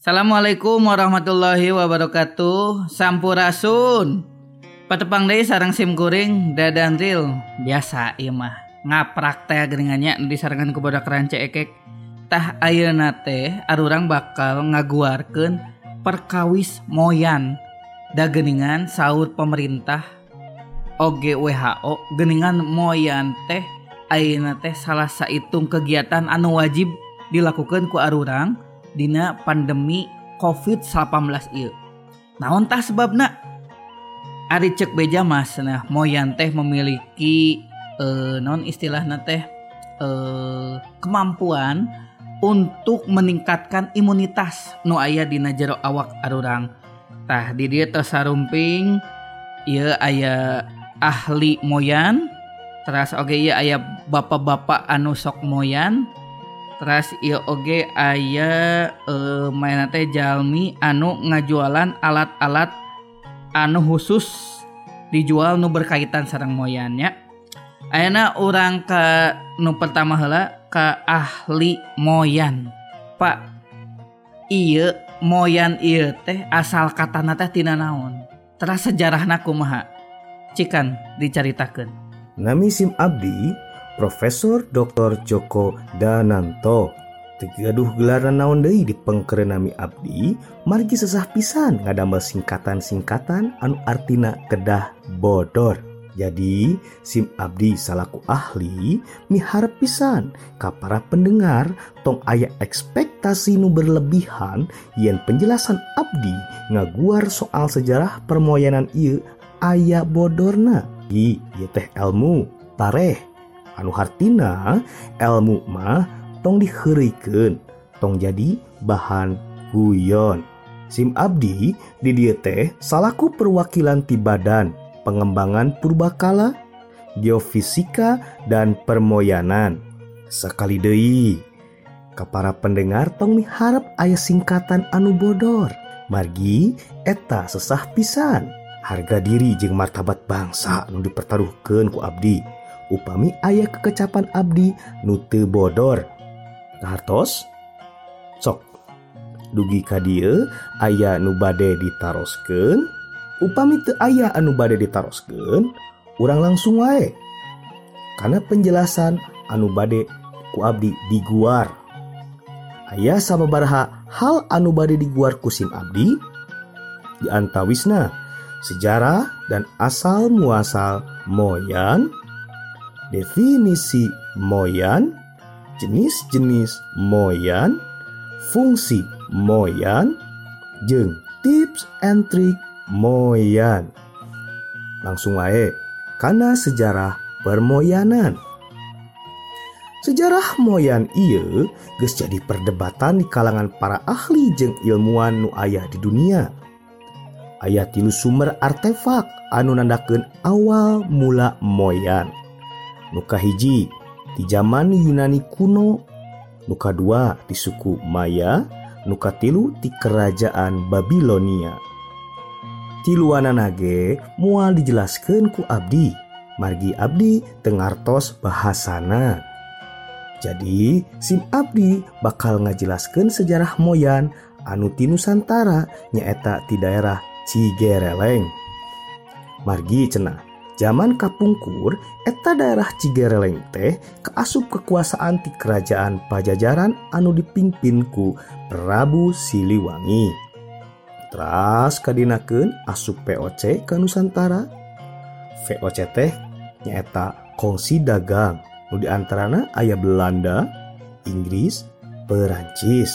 Assalamualaikum warahmatullahi wabarakatuh. Sampurasun. Patepang deui sarang sim kuring dadan real biasa ieu mah. Ngaprak teh geringannya di sarangan ku budak rance ekek tah ayeuna teh arurang bakal ngaguarkeun perkawis moyan. Da geningan sahur pemerintah oge WHO geningan moyan teh ayeuna teh salah saitung kegiatan anu wajib dilakukan ku arurang dina pandemi COVID-19 ieu. Naon tah sebabna? Ari cek beja mas nah moyan teh memiliki eh, non istilahna teh eh, kemampuan untuk meningkatkan imunitas nu aya dina jero awak arurang. Tah di dieu tos sarumping ieu aya ahli moyan. Teras oge okay, aya bapak-bapak anu sok moyan. Teras iya oge okay, aya uh, teh jalmi anu ngajualan alat-alat anu khusus dijual nu berkaitan sarang moyannya Ayana orang ke nu pertama hela ke ahli moyan. Pak iya moyan iya teh asal katana teh tina naon? Teras sejarah kumaha? Cikan dicaritakeun. Nami Sim Abdi, Profesor Dr. Joko Dananto. Tegaduh gelaran naon deui di pengkeren nami Abdi, margi sesah pisan ngadamel singkatan-singkatan anu artina kedah bodor. Jadi, Sim Abdi salaku ahli miharap pisan ka para pendengar tong aya ekspektasi nu berlebihan yen penjelasan Abdi ngaguar soal sejarah permoyanan ieu aya bodorna. I teh elmu tareh. Anu hartina elmu mah tong dihuriken tong jadi bahan guyon. SIM Abdi di dia teh salahku perwakilan ti badan pengembangan purbakala geofisika dan permoyanan. Sekali Dei ke para pendengar tong miharap ayah singkatan anu bodor. Margi eta sesah pisan. harga diri jeung martabat bangsa nu dipertaruhkeun ku Abdi. Upami ayah kekecapan Abdi nu teu bodor. Hartos sok. Dugi ka dieu aya nu bade ditaroskeun. Upami teu aya anu bade ditaroskeun urang langsung wae. Karena penjelasan anu bade ku Abdi diguar. Ayah sama hal anu bade diguar kusim Abdi? Diantawisna sejarah dan asal muasal moyan definisi moyan jenis-jenis moyan fungsi moyan jeung tips and trick moyan. Langsung wae karena sejarah permoyanan. Sejarah moyan ieu geus jadi perdebatan di kalangan para ahli jeung ilmuwan nu aya di dunia. aya tilu sumber artefak anu nandaken awal mula moyan. Muka hiji di zaman Yunani kuno muka kadua di suku Maya nu tilu di kerajaan Babilonia. Tiluana nage mual dijelaskan ku Abdi margi Abdi tengartos bahasana. Jadi SIM Abdi bakal ngajelaskan sejarah moyan Anuti Nusantara nyaeta di daerah Cigereleng. Margi cenah zaman kapungkur eta daerah Cigereleng teh keasup kekuasaan di kerajaan pajajaran anu dipimpinku Prabu Siliwangi. Teras kadinakeun asup VOC ke Nusantara VOC teh nyaeta kongsi dagang nu diantarana ayah Belanda Inggris Perancis.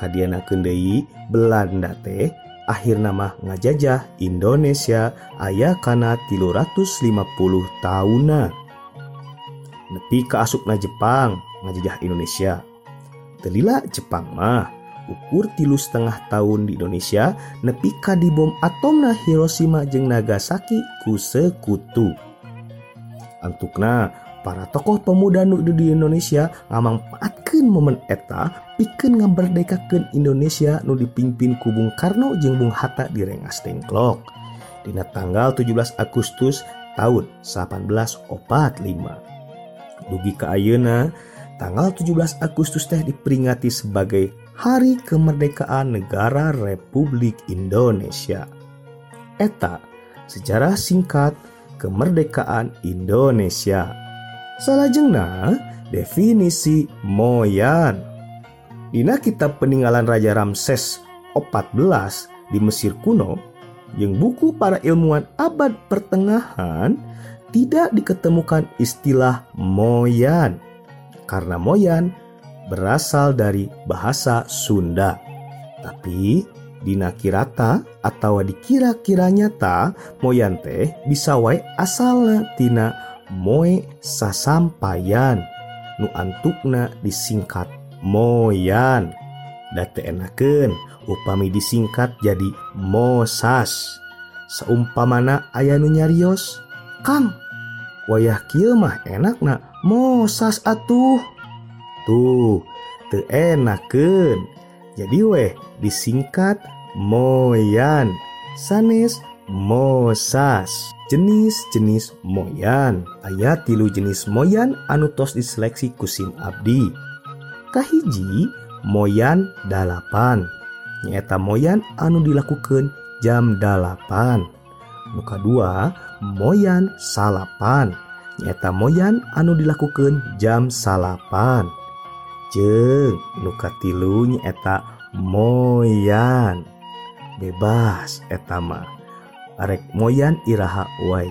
Kadianakeun deui Belanda teh akhir nama ngajajah Indonesia ayah kana 350 tahuna nepi ke asupna Jepang ngajajah Indonesia. Telila Jepang mah ukur tilu setengah tahun di Indonesia nepi ka dibom atomna Hiroshima jeung Nagasaki ku sekutu. Antukna para tokoh pemuda nu di Indonesia ngamangpaatkeun momen eta pikeun ngaberdekakeun Indonesia nu dipimpin ku Bung Karno jeung Bung Hatta di Rengas Dengklok. Dina tanggal 17 Agustus tahun 1845. Dugi ke Ayeuna, tanggal 17 Agustus teh diperingati sebagai Hari Kemerdekaan Negara Republik Indonesia. Eta sejarah singkat kemerdekaan Indonesia. Salajengna definisi moyan. Dina kitab peninggalan Raja Ramses 14 di Mesir kuno, yang buku para ilmuwan abad pertengahan tidak diketemukan istilah moyan karena moyan berasal dari bahasa Sunda. Tapi dina kirata atau dikira-kiranya ta moyan teh bisa wae asal tina moe sasampayan nu antukna disingkat moyan. Da enaken upami disingkat jadi mosas. Seumpamana aya nu nyarios? Kang wayah kieu mah enakna mosas atuh. Tuh teu enakeun. Jadi weh disingkat moyan. Sanes Mosas. Jenis-jenis moyan. Ayat tilu jenis moyan anutos diseleksi kusim Abdi. Kahiji moyan dalapan. Nyata moyan anu dilakukan jam dalapan. Muka 2 moyan salapan. Nyata moyan anu dilakukan jam salapan. Jeng nuka tilu nyata moyan. Bebas etama arek moyan iraha wae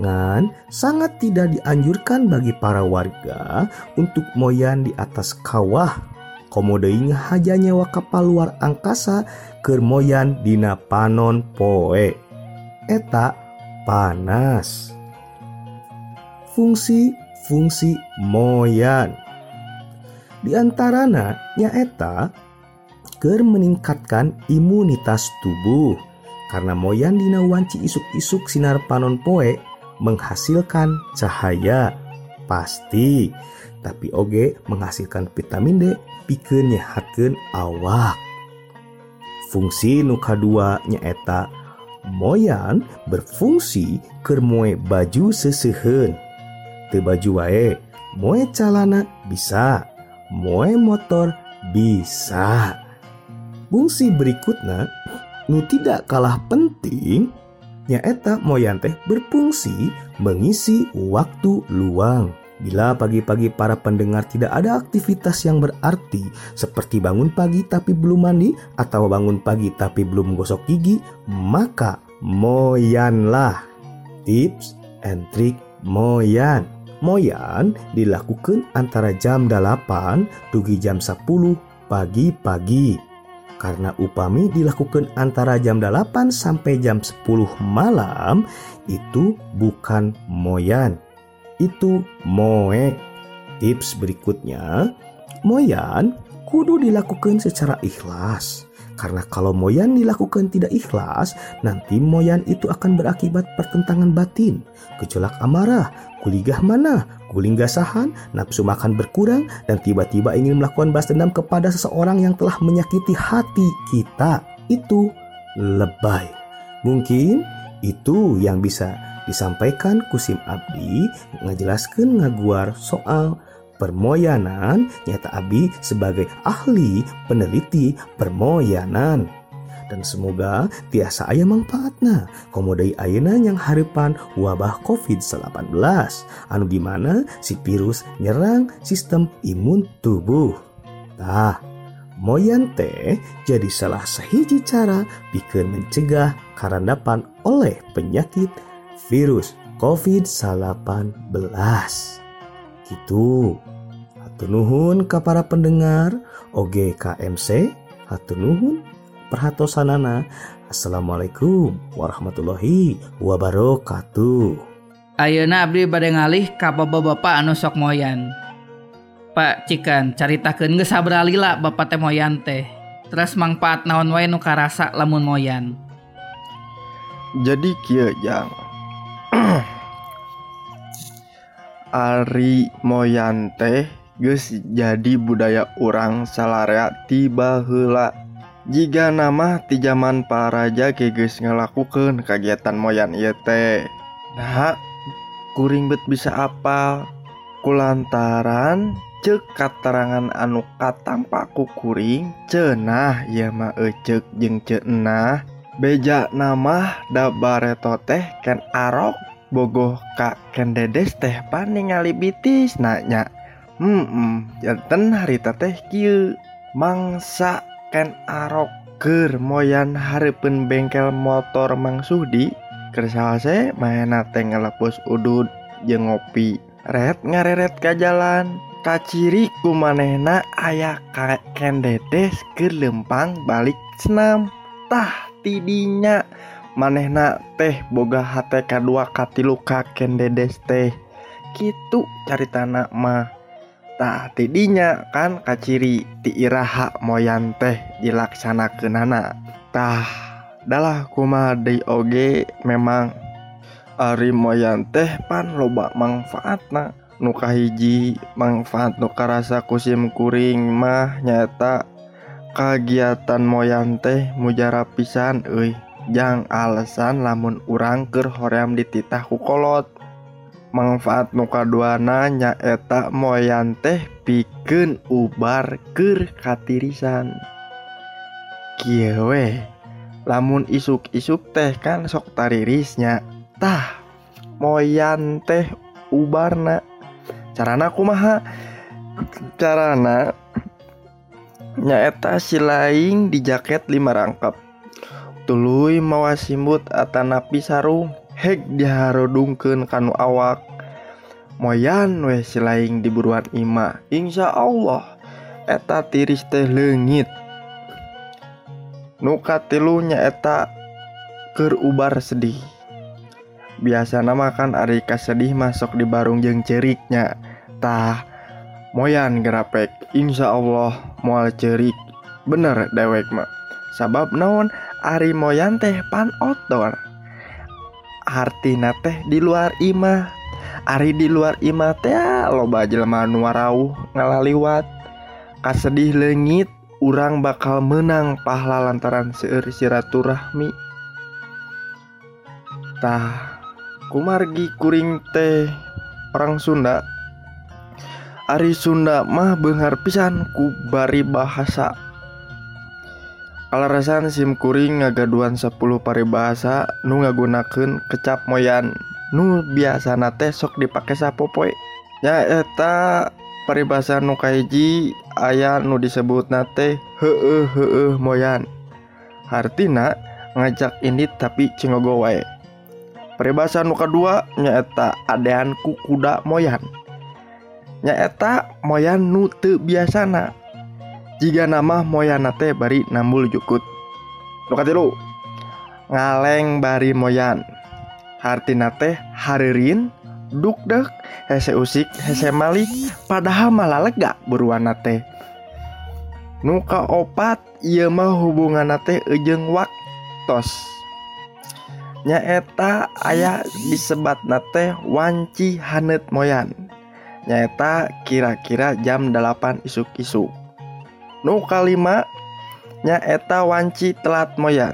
ngan sangat tidak dianjurkan bagi para warga untuk moyan di atas kawah. Komodeing hajanya wa kapal luar angkasa ke moyan dina panon poe. Eta panas. Fungsi fungsi moyan. Diantarana nyaeta ker meningkatkan imunitas tubuh karena moyan dina wanci isuk-isuk sinar panon poe menghasilkan cahaya. Pasti. Tapi oge menghasilkan vitamin D pikeun nyehatkeun awak. Fungsi nuka dua nyaeta moyan berfungsi keur moe baju sesehen teu baju wae moe calana bisa moe motor bisa. Fungsi berikutnya nu tidak kalah penting nyaeta moyan teh berfungsi mengisi waktu luang Bila pagi-pagi para pendengar tidak ada aktivitas yang berarti seperti bangun pagi tapi belum mandi atau bangun pagi tapi belum gosok gigi, maka moyanlah. Tips and trick moyan. Moyan dilakukan antara jam 8 dugi jam 10 pagi-pagi. Karena upami dilakukan antara jam 8 sampai jam 10 malam itu bukan moyan itu moek. Tips berikutnya, moyan kudu dilakukan secara ikhlas. Karena kalau moyan dilakukan tidak ikhlas, nanti moyan itu akan berakibat pertentangan batin, gejolak amarah, kuligah mana, guling gasahan, nafsu makan berkurang, dan tiba-tiba ingin melakukan balas dendam kepada seseorang yang telah menyakiti hati kita. Itu lebay. Mungkin itu yang bisa disampaikan kusim Abdi ngajelaskan ngaguar soal permoyanan. Nyata Abi sebagai ahli peneliti permoyanan dan semoga tiasa ayah manfaatna komodai ayana yang harapan wabah COVID-19 anu di mana si virus nyerang sistem imun tubuh tah moyan teh jadi salah sahiji cara bikin mencegah karandapan oleh penyakit virus COVID-19. Gitu. Hatunuhun ke para pendengar OGKMC, hatunuhun perhatosanana. Assalamualaikum warahmatullahi wabarakatuh. Ayeuna abdi bade ngalih ka bapak anu sok moyan. Pak Cikan caritakeun geus sabralila bapak teh moyan teh. Terus mangfaat naon wae nu karasa lamun moyan. Jadi kieu jang Ari moyan teh geus jadi budaya orang salarea tiba heula. jika nama di zaman raja geges ngelakukan kegiatan moyan yete nah kuring bet bisa apal. Kulantaran cek katerangan anu katampaku kuring cenah ya ma ecek jeng cenah. Beja nama dabareto teh ken arok bogoh kak ken dedes teh paningali bitis nanya. Hmm -mm, janten harita teh kieu. Mangsa Ken Arok keur moyan hareupeun bengkel motor Mang Sudi kersalse maena teh ngelepus udud jeung ngopi. Red ngareret ka jalan. Kaciri ku manehna aya kendetes keur lempang balik senam. Tah tidinya. Manehna teh boga hate kadua katilu ka kendedes teh. Kitu caritana mah. Nah tidinya kan kaciri tiiraha moyan teh dilaksanakenanatah adalah kuma oge memang Ari moyan teh pan loba manfaat nah nuka hiji manfaat nuka rasa kusim kuring mah nyata kagiatan moyan teh mujara pisan euy. Jang alasan lamun urang keur hoream dititah ku kolot. manfaat nukaduana nyaeta moyan teh pikeun ubar ke katirisan. Kiewe lamun isuk-isuk teh kan sok taririsnya. Tah moyan teh ubarna. Carana kumaha? Carana nyaeta silaing di jaket lima rangkap. Tuluy mawa simbut atanapi sarung. hek diharudungkeun kanu awak. Moyan weh silaing diburuan Ima. Insya Allah eta tiris teh legit nuka tilunya eta kerubar sedih. Biasa nama kan Ari sedih masuk di barung jeng ceriknya. Tah moyan gerapek. Insya Allah mual cerik. Bener dewek mah. Sabab naon? Ari moyan teh pan outdoor artina teh di luar imah. Ari di luar imah teh ah, loba jelema nu warau ngalaliwat. Kasedih lengit urang bakal menang pahala lantaran seueur silaturahmi. Tah kumargi kuring teh orang Sunda. Ari Sunda mah benghar pisan ku bari bahasa alasan SIM kuring ngagaduan 10 paribahasa nu ngagunakeun kecap moyan. Nu biasana teh sok dipake sapopoe nyaeta paribasa nu kaiji aya nu disebut nate hee hee moyan. Hartina ngajak ini tapi cengogo wae. Paribasa nu kedua nyaeta adean ku kuda moyan. Nyaeta moyan nu teu biasana. Jika nama moyan teh bari nambul jukut. Nu katilu ngaleng bari moyan. Hartina teh haririn dukdek hese usik hese malik padahal malah lega buruan teh nuka opat iya mah hubungan teh ejeng waktos. Nyaeta aya disebat nate wanci hanet moyan. Nyaeta kira-kira jam 8 isuk-isuk Nu kalima nya eta wanci telat moyan.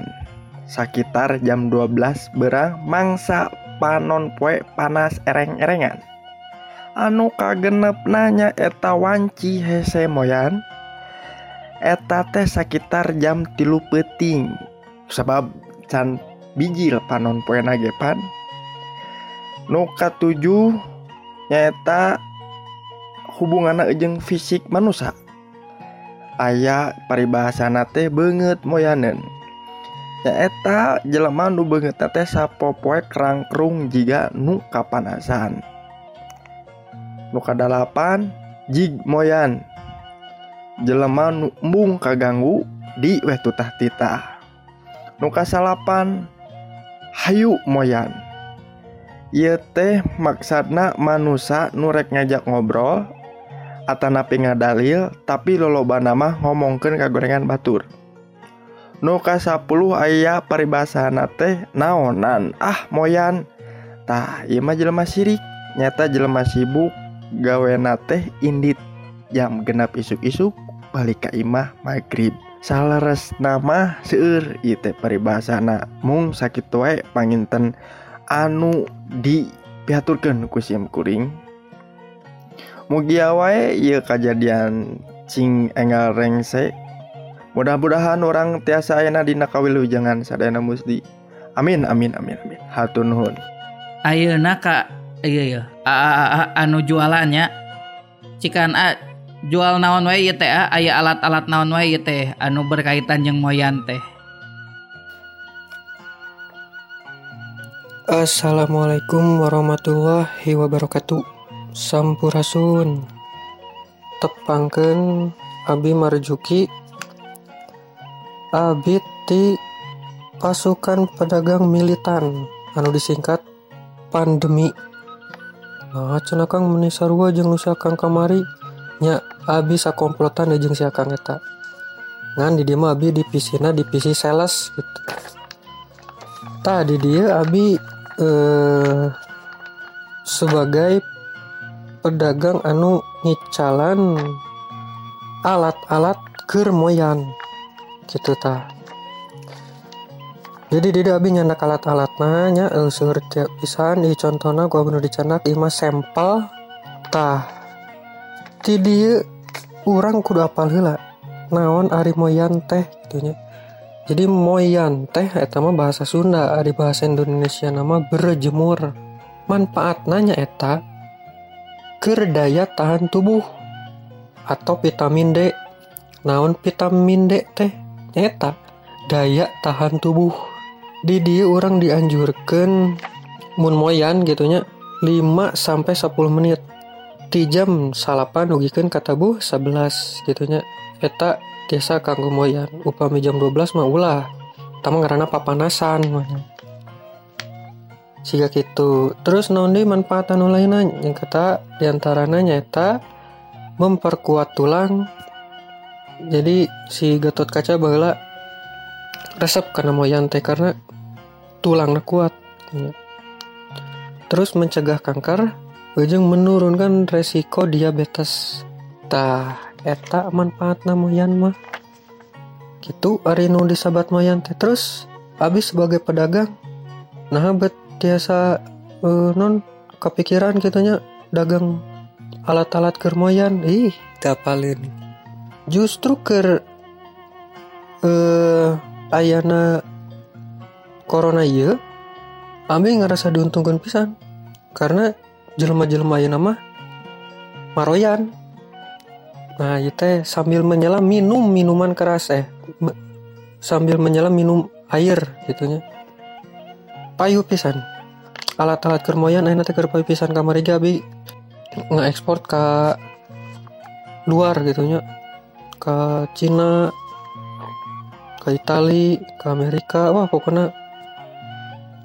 Sekitar jam 12 berang mangsa panon poe panas ereng-erengan. Anu kagenep nanya eta wanci hese moyan. Eta teh sekitar jam tilu peting. Sebab can bijil panon poe nagepan. Nuka tujuh nyata hubungan jeng fisik manusia ayaah peribahasana teh banget moyanen. Eta jelema nu banget tete sapopoe kerangkrung jika nu kapanasan. Muka dalapan jig moyan. Jelema nu mung kaganggu di wetutah tita. Muka salapan Hayu moyan. Ye teh maksadna manusa nurek ngajak ngobrol Atanapi ngadalil tapi loloba nama ngomongken kagorengan batur. Nuka 10 ayah paribasana teh naonan ah moyan. Tah mah jelema sirik nyata jelema sibuk gawena teh indit. Jam genap isuk-isuk balik ka Imah magrib. Salares nama ieu teh paribasana. Mung sakit wae panginten anu di ku Sim kuring. Mugi wae ieu kejadian cing enggal rengse. Mudah-mudahan orang tiasa ayana dina kawilujengan sadayana musdi. Amin amin amin amin. Hatur nuhun. Ayeuna ka iya iya. A- a- a- anu jualannya cikan a jual naon wae ieu teh aya alat-alat naon wae ieu teh anu berkaitan jeung moyan teh. Assalamualaikum warahmatullahi wabarakatuh Sampurasun. Tepangken Abi Marjuki Abi ti pasukan pedagang militan. Anu disingkat pandemi. Nah cenah kang meni sarua jeung nu kamari nya Abi sakomplotan jeung si Akang eta. Ngan di dieu mah Abi dipisina divisi sales gitu. Tadi dia Abi eh sebagai pedagang anu ngicalan alat-alat kermoyan. Gitu ta. Jadi tidak abi nyandak alat-alat nanya elseur tiap pisan. Di contohnya gua bener dicanak ima sampel tah ti dieu urang kudu apal heula. Naon ari moyan teh gitunya jadi moyan teh eta mah bahasa Sunda di bahasa Indonesia nama berjemur. Manfaat nanya eta kerdaya tahan tubuh. Atau vitamin D. Naon vitamin D teh? Eta daya tahan tubuh. Di dia orang dianjurkan mun moyan gitunya 5 sampai 10 menit. Di jam salapan ugikan kata bu 11 gitunya eta tiasa kanggo moyan. Upami jam 12 mah ulah. Tama karena papanasan mana siga gitu. Terus nondi manfaat anu lainnya yang kata di antaranya nyata memperkuat tulang. Jadi si Gatot Kaca bahwa resep karena moyan teh karena tulangnya kuat. Terus mencegah kanker ujung menurunkan resiko diabetes. Tah eta manfaat moyan mah. Gitu ari nu disabat moyan teh. Terus abis sebagai pedagang nah bet tiasa uh, non kepikiran gitunya dagang alat-alat kermoyan. Ih tapalin justru ker eh ayana corona iya Abi ngerasa diuntungkan pisan. Karena jelema-jelema ayeuna mah maroyan. Nah, itu sambil menyelam minum minuman keras eh sambil menyelam minum air gitunya. Payu pisan. Alat-alat kermoyan enak teh payu pisan kamari gabi nge-ekspor ke luar gitunya. Ke Cina, ke Itali, ke Amerika. Wah, pokoknya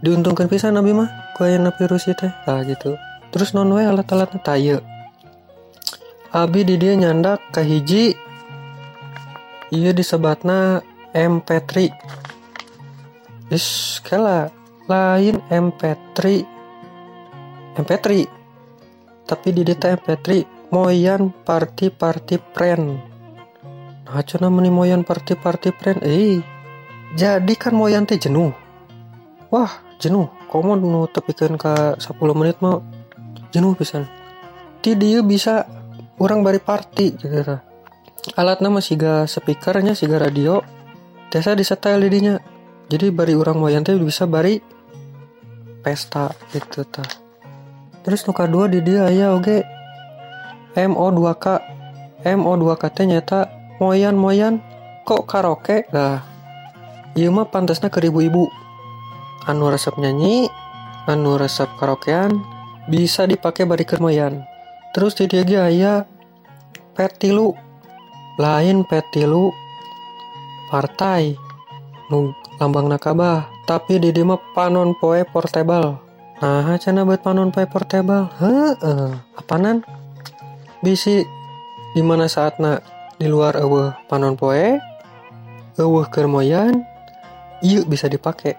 diuntungkan pisan abi mah ku aya virus itu. Nah, gitu. Terus non we alat-alatnya tayo. Abi di dia nyandak ke hiji iya disebatna MP3 is kala lain MP3 MP3 tapi di dita MP3 moyan party party friend. Nah cuna meni moyan party party friend. Eh jadi kan moyan teh jenuh. Wah jenuh. Komo nu tepikeun ka 10 menit mah jenuh pisan. Ti dia bisa orang bari party gitu alatnya masih ga speakernya siga radio. Biasa disetel didinya jadi bari orang moyan teh bisa bari pesta gitu ta terus nuka dua di dia aya oge. MO2K MO2K teh nyata moyan moyan kok karaoke? Lah iya mah pantasnya ke ibu-ibu. Anu resep nyanyi anu resep karaokean bisa dipakai bari kermoyan terus di dia aya petilu lain petilu partai. Nu lambang nakabah tapi di dia mah panon poe portable. Nah cina buat panon poe portable. Heeh. Apanan? Bisi di mana saatna di luar eueuh panon poe? Eueuh kermoyan iya bisa dipakai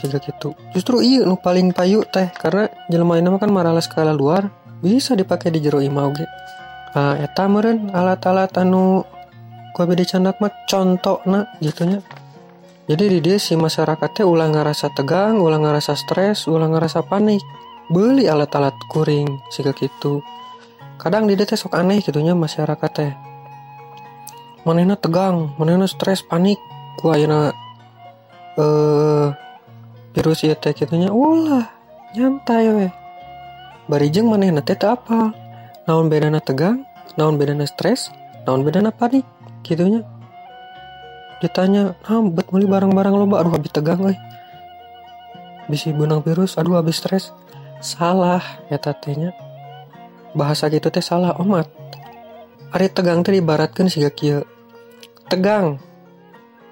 juga gitu. Justru iya nu paling payu teh karena jelema mah kan marala skala luar bisa dipakai di jero imah oge nah, eta meren alat-alat anu gua beda candak mah contoh na gitunya jadi di dia si masyarakatnya ulah ngerasa tegang ulah ngerasa stres ulah ngerasa panik. Beli alat-alat kuring sehingga gitu. Kadang di dia teh sok aneh gitunya masyarakatnya. Manehna tegang manehna stres panik. Ku ayeuna eh virus ieu teh gitunya ulah nyantai we. Barijeng manehna teh teu apal. Naon bedana tegang naon bedana stres naon bedana panik gitunya ditanya ah bet beli barang-barang loba aduh habis tegang euy bisi benang virus aduh habis stres. Salah ya tatenya bahasa gitu teh salah omat. Ari tegang teh ibaratkan siga kieu. Tegang.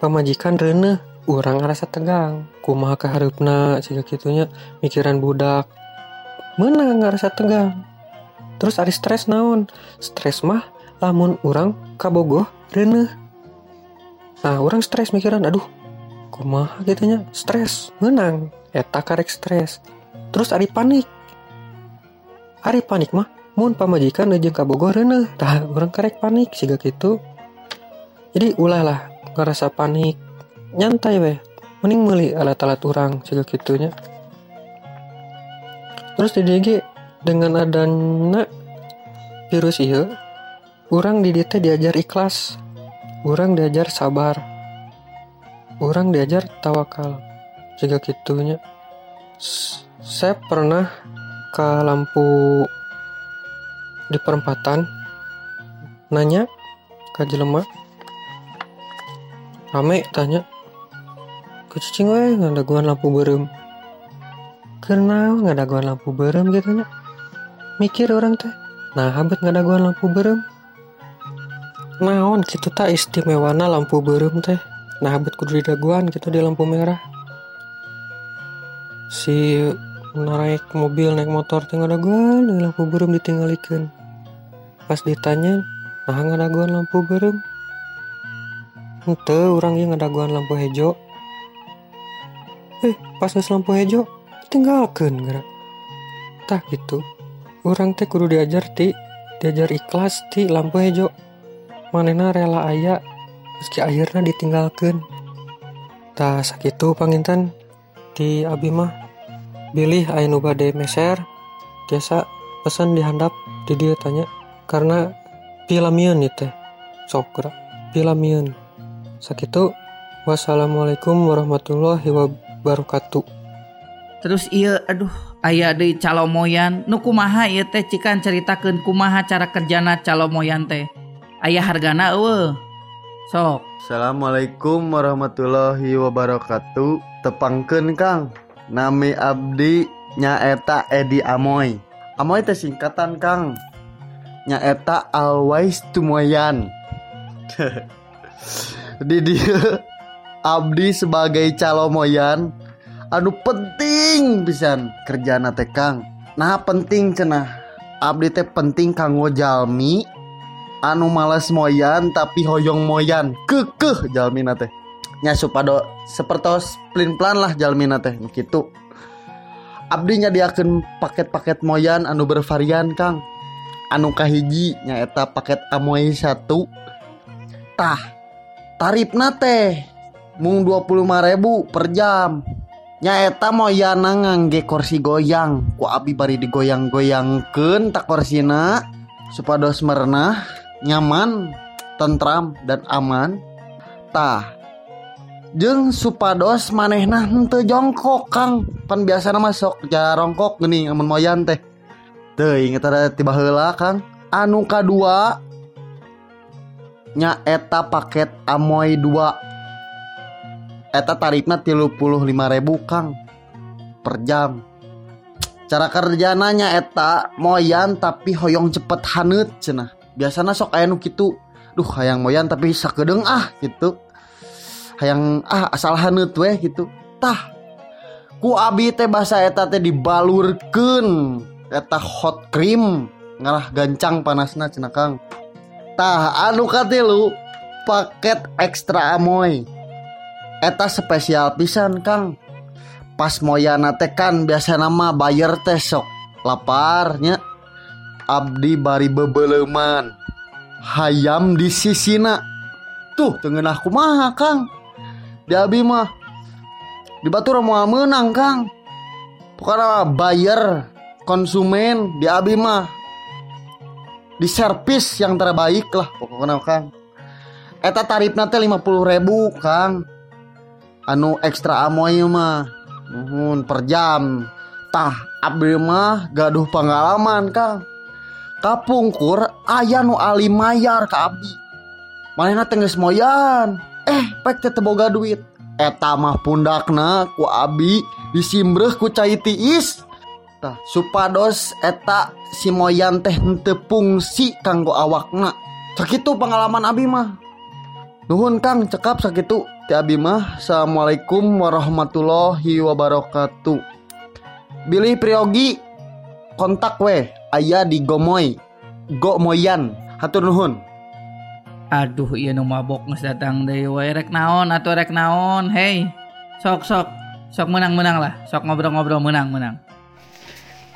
Pamajikan reneh orang ngerasa tegang. Kumaha keharupna siga gitunya mikiran budak. Menang ngerasa tegang. Terus ari stres naon? Stres mah lamun orang kabogoh reneh nah orang stres mikiran aduh kumaha gitunya stres menang. Eta karek stres. Terus ari panik. Ari panik mah mun pamajikan jeung kabogoh reneh tah orang karek panik siga gitu jadi ulah lah ngerasa panik. Nyantai weh. Mending beli alat-alat orang siga gitunya terus di DG dengan adanya virus iya orang di diajar ikhlas orang diajar sabar. Orang diajar tawakal. Juga gitunya saya pernah ke lampu di perempatan nanya ke jelema. Rame tanya. Ke cicing we ngadaguan lampu berem. Kenal ngadaguan lampu berem? gitu nya mikir orang teh. Nah habet ngadaguan lampu berem naon gitu tak istimewana lampu berem teh. Nah habet kudu didaguan gitu di lampu merah. Si naik mobil naik motor teh ngadaguan di lampu berem ditinggalikeun. Pas ditanya nah ngadaguan lampu berem ente orang yang ngadaguan lampu hijau eh pas geus lampu hijau tinggalkan gerak tah gitu orang teh kudu diajar ti diajar ikhlas ti lampu hijau manena rela aya meski akhirnya ditinggalkan tah sakitu panginten di abi mah bilih aya nu bade meser biasa pesan dihandap di dia tanya karena pilamian itu teh. Sok gerak pilamian sakitu wassalamualaikum warahmatullahi wabarakatuh. Terus iya aduh aya deui calomoyan. Nu kumaha ieu teh cikan ceritakeun kumaha cara kerjana calomoyan teh. ayaah hargana sok. Assalamualaikum warahmatullahi wabarakatuh. Tepangken Kang. Nami Abdi nyaeta Edi Amoy. Amoy teh singkatan Kang. Nyaeta always tumoyan. Di dia Abdi sebagai calomoyan Aduh penting pisan kerjaan teh Kang. Nah penting cenah. Abdi teh penting kanggo jalmi. Anu males moyan tapi hoyong moyan. Kekeh jalmina teh. Nya supado sepertos plin plan lah jalmina teh. Gitu. Abdi nyadiakeun paket-paket moyan anu bervarian kang. Anu kahiji nyaeta paket amoy satu. Tah tarifna teh mung 25.000 per jam. Nyaeta moyana ngangge kursi goyang. Ku abi bari digoyang-goyangkeun tak korsina. Supados merenah nyaman tentram dan aman tah. Jeng supados manehna henteu jongkok Kang. Pan biasa nama sok jarongkok geuning amun moyan teh. Teu inget ada tiba heula Kang. Anu kadua nya eta paket amoy 2 eta tarifna 35.000 Kang per jam. Cara kerjananya eta moyan tapi hoyong cepet hanut cenah. Biasanya sok aya nu kitu. Duh hayang moyan tapi sakedeng ah gitu hayang ah asal haneut weh gitu tah ku abi teh bahasa eta teh dibalurkeun. Eta hot cream ngarah gancang panasna cenah Kang. Tah anu katilu paket ekstra amoy. Eta spesial pisan Kang. Pas moyana teh kan biasa nama bayar teh sok laparnya Abdi bari bebeleman. Hayam di sisina. Tuh tengenah kumaha Kang? Di abi mah di batur mau menang kang. Pokoknya buyer konsumen di abi mah. Di servis yang terbaik lah pokoknya kang. Eta tarifnya teh 50 ribu kang. Anu ekstra amoy mah nuhun per jam. Tah abdi mah gaduh pengalaman kang kapungkur aya nu Ali Mayar ke Abdi. Manehna tengges moyan. Eh pek teh boga duit. Eta mah pundakna ku Abi disimbreh ku cai tiis. Tah supados eta si moyan teh henteu fungsi kanggo awakna. Sakitu pengalaman Abi mah. Nuhun Kang cekap sakitu. Ti Abi mah Assalamualaikum warahmatullahi wabarakatuh. Billy Priogi kontak weh aya di Gomoy Go Moyan hatur nuhun Aduh iya nu mabok geus datang deui wae rek naon atuh rek naon. Hei. Sok sok sok menang-menang lah. Sok ngobrol-ngobrol menang-menang.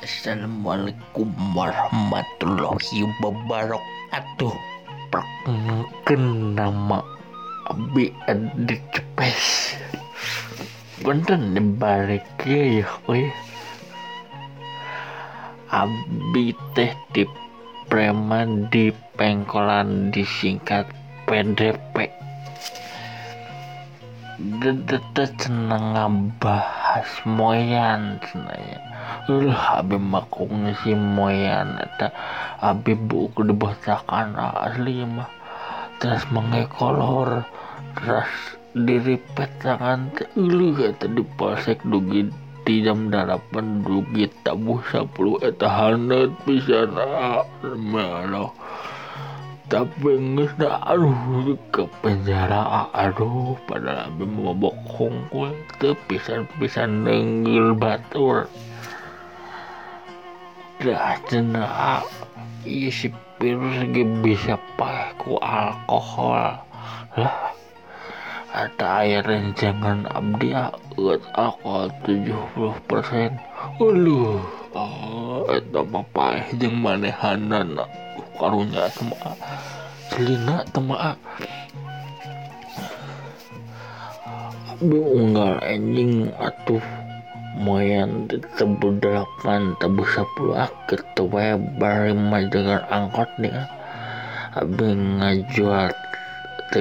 Assalamualaikum warahmatullahi wabarakatuh Perkenalkan nama Abi Adi Cepes Bener nih balik ya weh Abi teh di preman di pengkolan disingkat PDP Dede seneng ngabahas moyan cenanya Ulah abi makung si moyan Ada abi buku dibacakan asli mah. Terus mengekolor Terus diripet tangan Ulu kata di polsek dugi jam 8 dugi tabuh 10 etahanat pisana tapi nggak aduh ke penjara aduh pada abi mau bokong kue tuh pisan-pisan denggel batur. Dah cina iya si virus bisa pakai ku alkohol. Lah ada air rencangan abdi eut alkohol 70 persen. Uluh, oh, eta mah paeh jeung manehanana karunya temaa celina temaa Abi unggal anjing. Atuh moyan tebu delapan tebu sepuluh. Akit wae bari mah dengan angkot nih Abi ngajual teh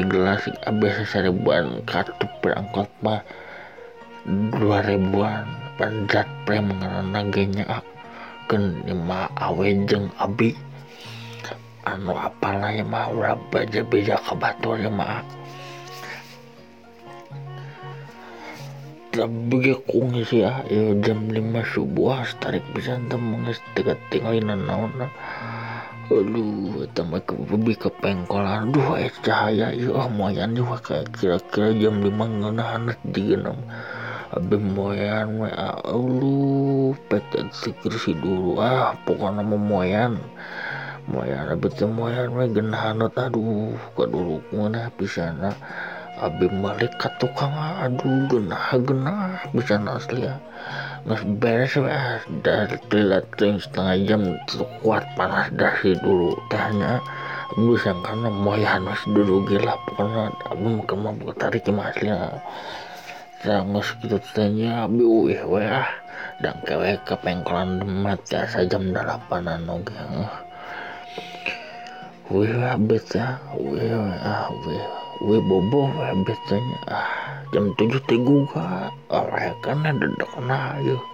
gelas abi seseribuan kartu berangkot mah dua ribuan. Panjat prem ngarana genya kan lima awe jeung abi. Anu apalah ya mah ulah beja beja ke batur ya mah. Tapi kung sih ah ya jam lima subuh tarik bisa dekat tinggalin naon aduh tambah ke bebi ke pengkolan aduh eh cahaya. Ya oh moyan juga kayak kira-kira jam lima ngena hanet juga nam Abi moyan we alu peket kursi dulu. Ah pokoknya mau moyan. Moyan abi teh moyan we genahanut aduh kadulu mana pisana abi balik ke tukang aduh genah genah pisana asli ya nggak beres we ah dari telat setengah jam tuh kuat panas dari dulu. Tehnya bisa karena moyan masih dulu? Gila pokoknya abi makan mau tarik aslinya sangus gitu tanya abi uih we ah. Dan kewe ke pengkolan demat ya jam delapanan oge wih abet ya wih ah. Wih wih bobo wih abetnya ah jam tujuh gua orang kan ada dekna yuk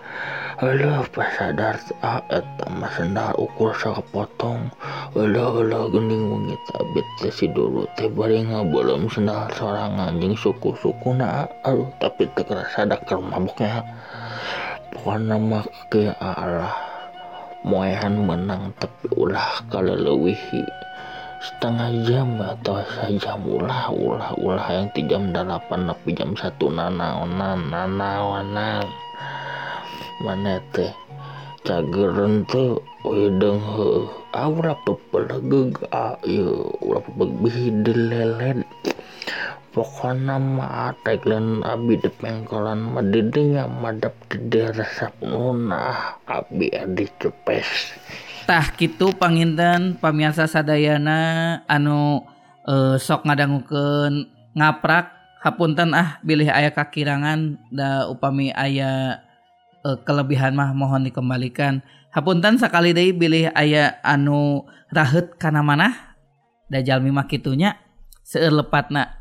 Alah pas sadar ah eta mah sendal ukur sakepotong Alah alah gening wengi tabit teh si dulu teh bari belum sendal sorangan jeung suku-suku na aduh tapi ada keur maboknya pokokna mah ke Allah moehan menang tapi ulah kaleuwihi setengah jam atau sejam ulah ulah ulah. Yang ti jam delapan tapi jam satu. Nanaonan nanaonan mana teh? Cageran teh wedeng heuh aura pepelegeg ayo ulah pepeg lelet. Pokoknya mah tagline abi de pengkolan mah didinya madap di resep nunah abi adi cepes Tah gitu panginten pamiarsa sadayana anu eh, sok ngadangukeun ngaprak hapunten ah bilih aya kakirangan da upami aya eh, kelebihan mah mohon dikembalikan. Hapunten sekali deui bilih aya anu rahet kana manah da jalmi mah kitunya seueur lepatna.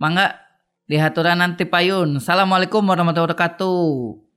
Mangga dihaturan nanti payun. Assalamualaikum warahmatullahi wabarakatuh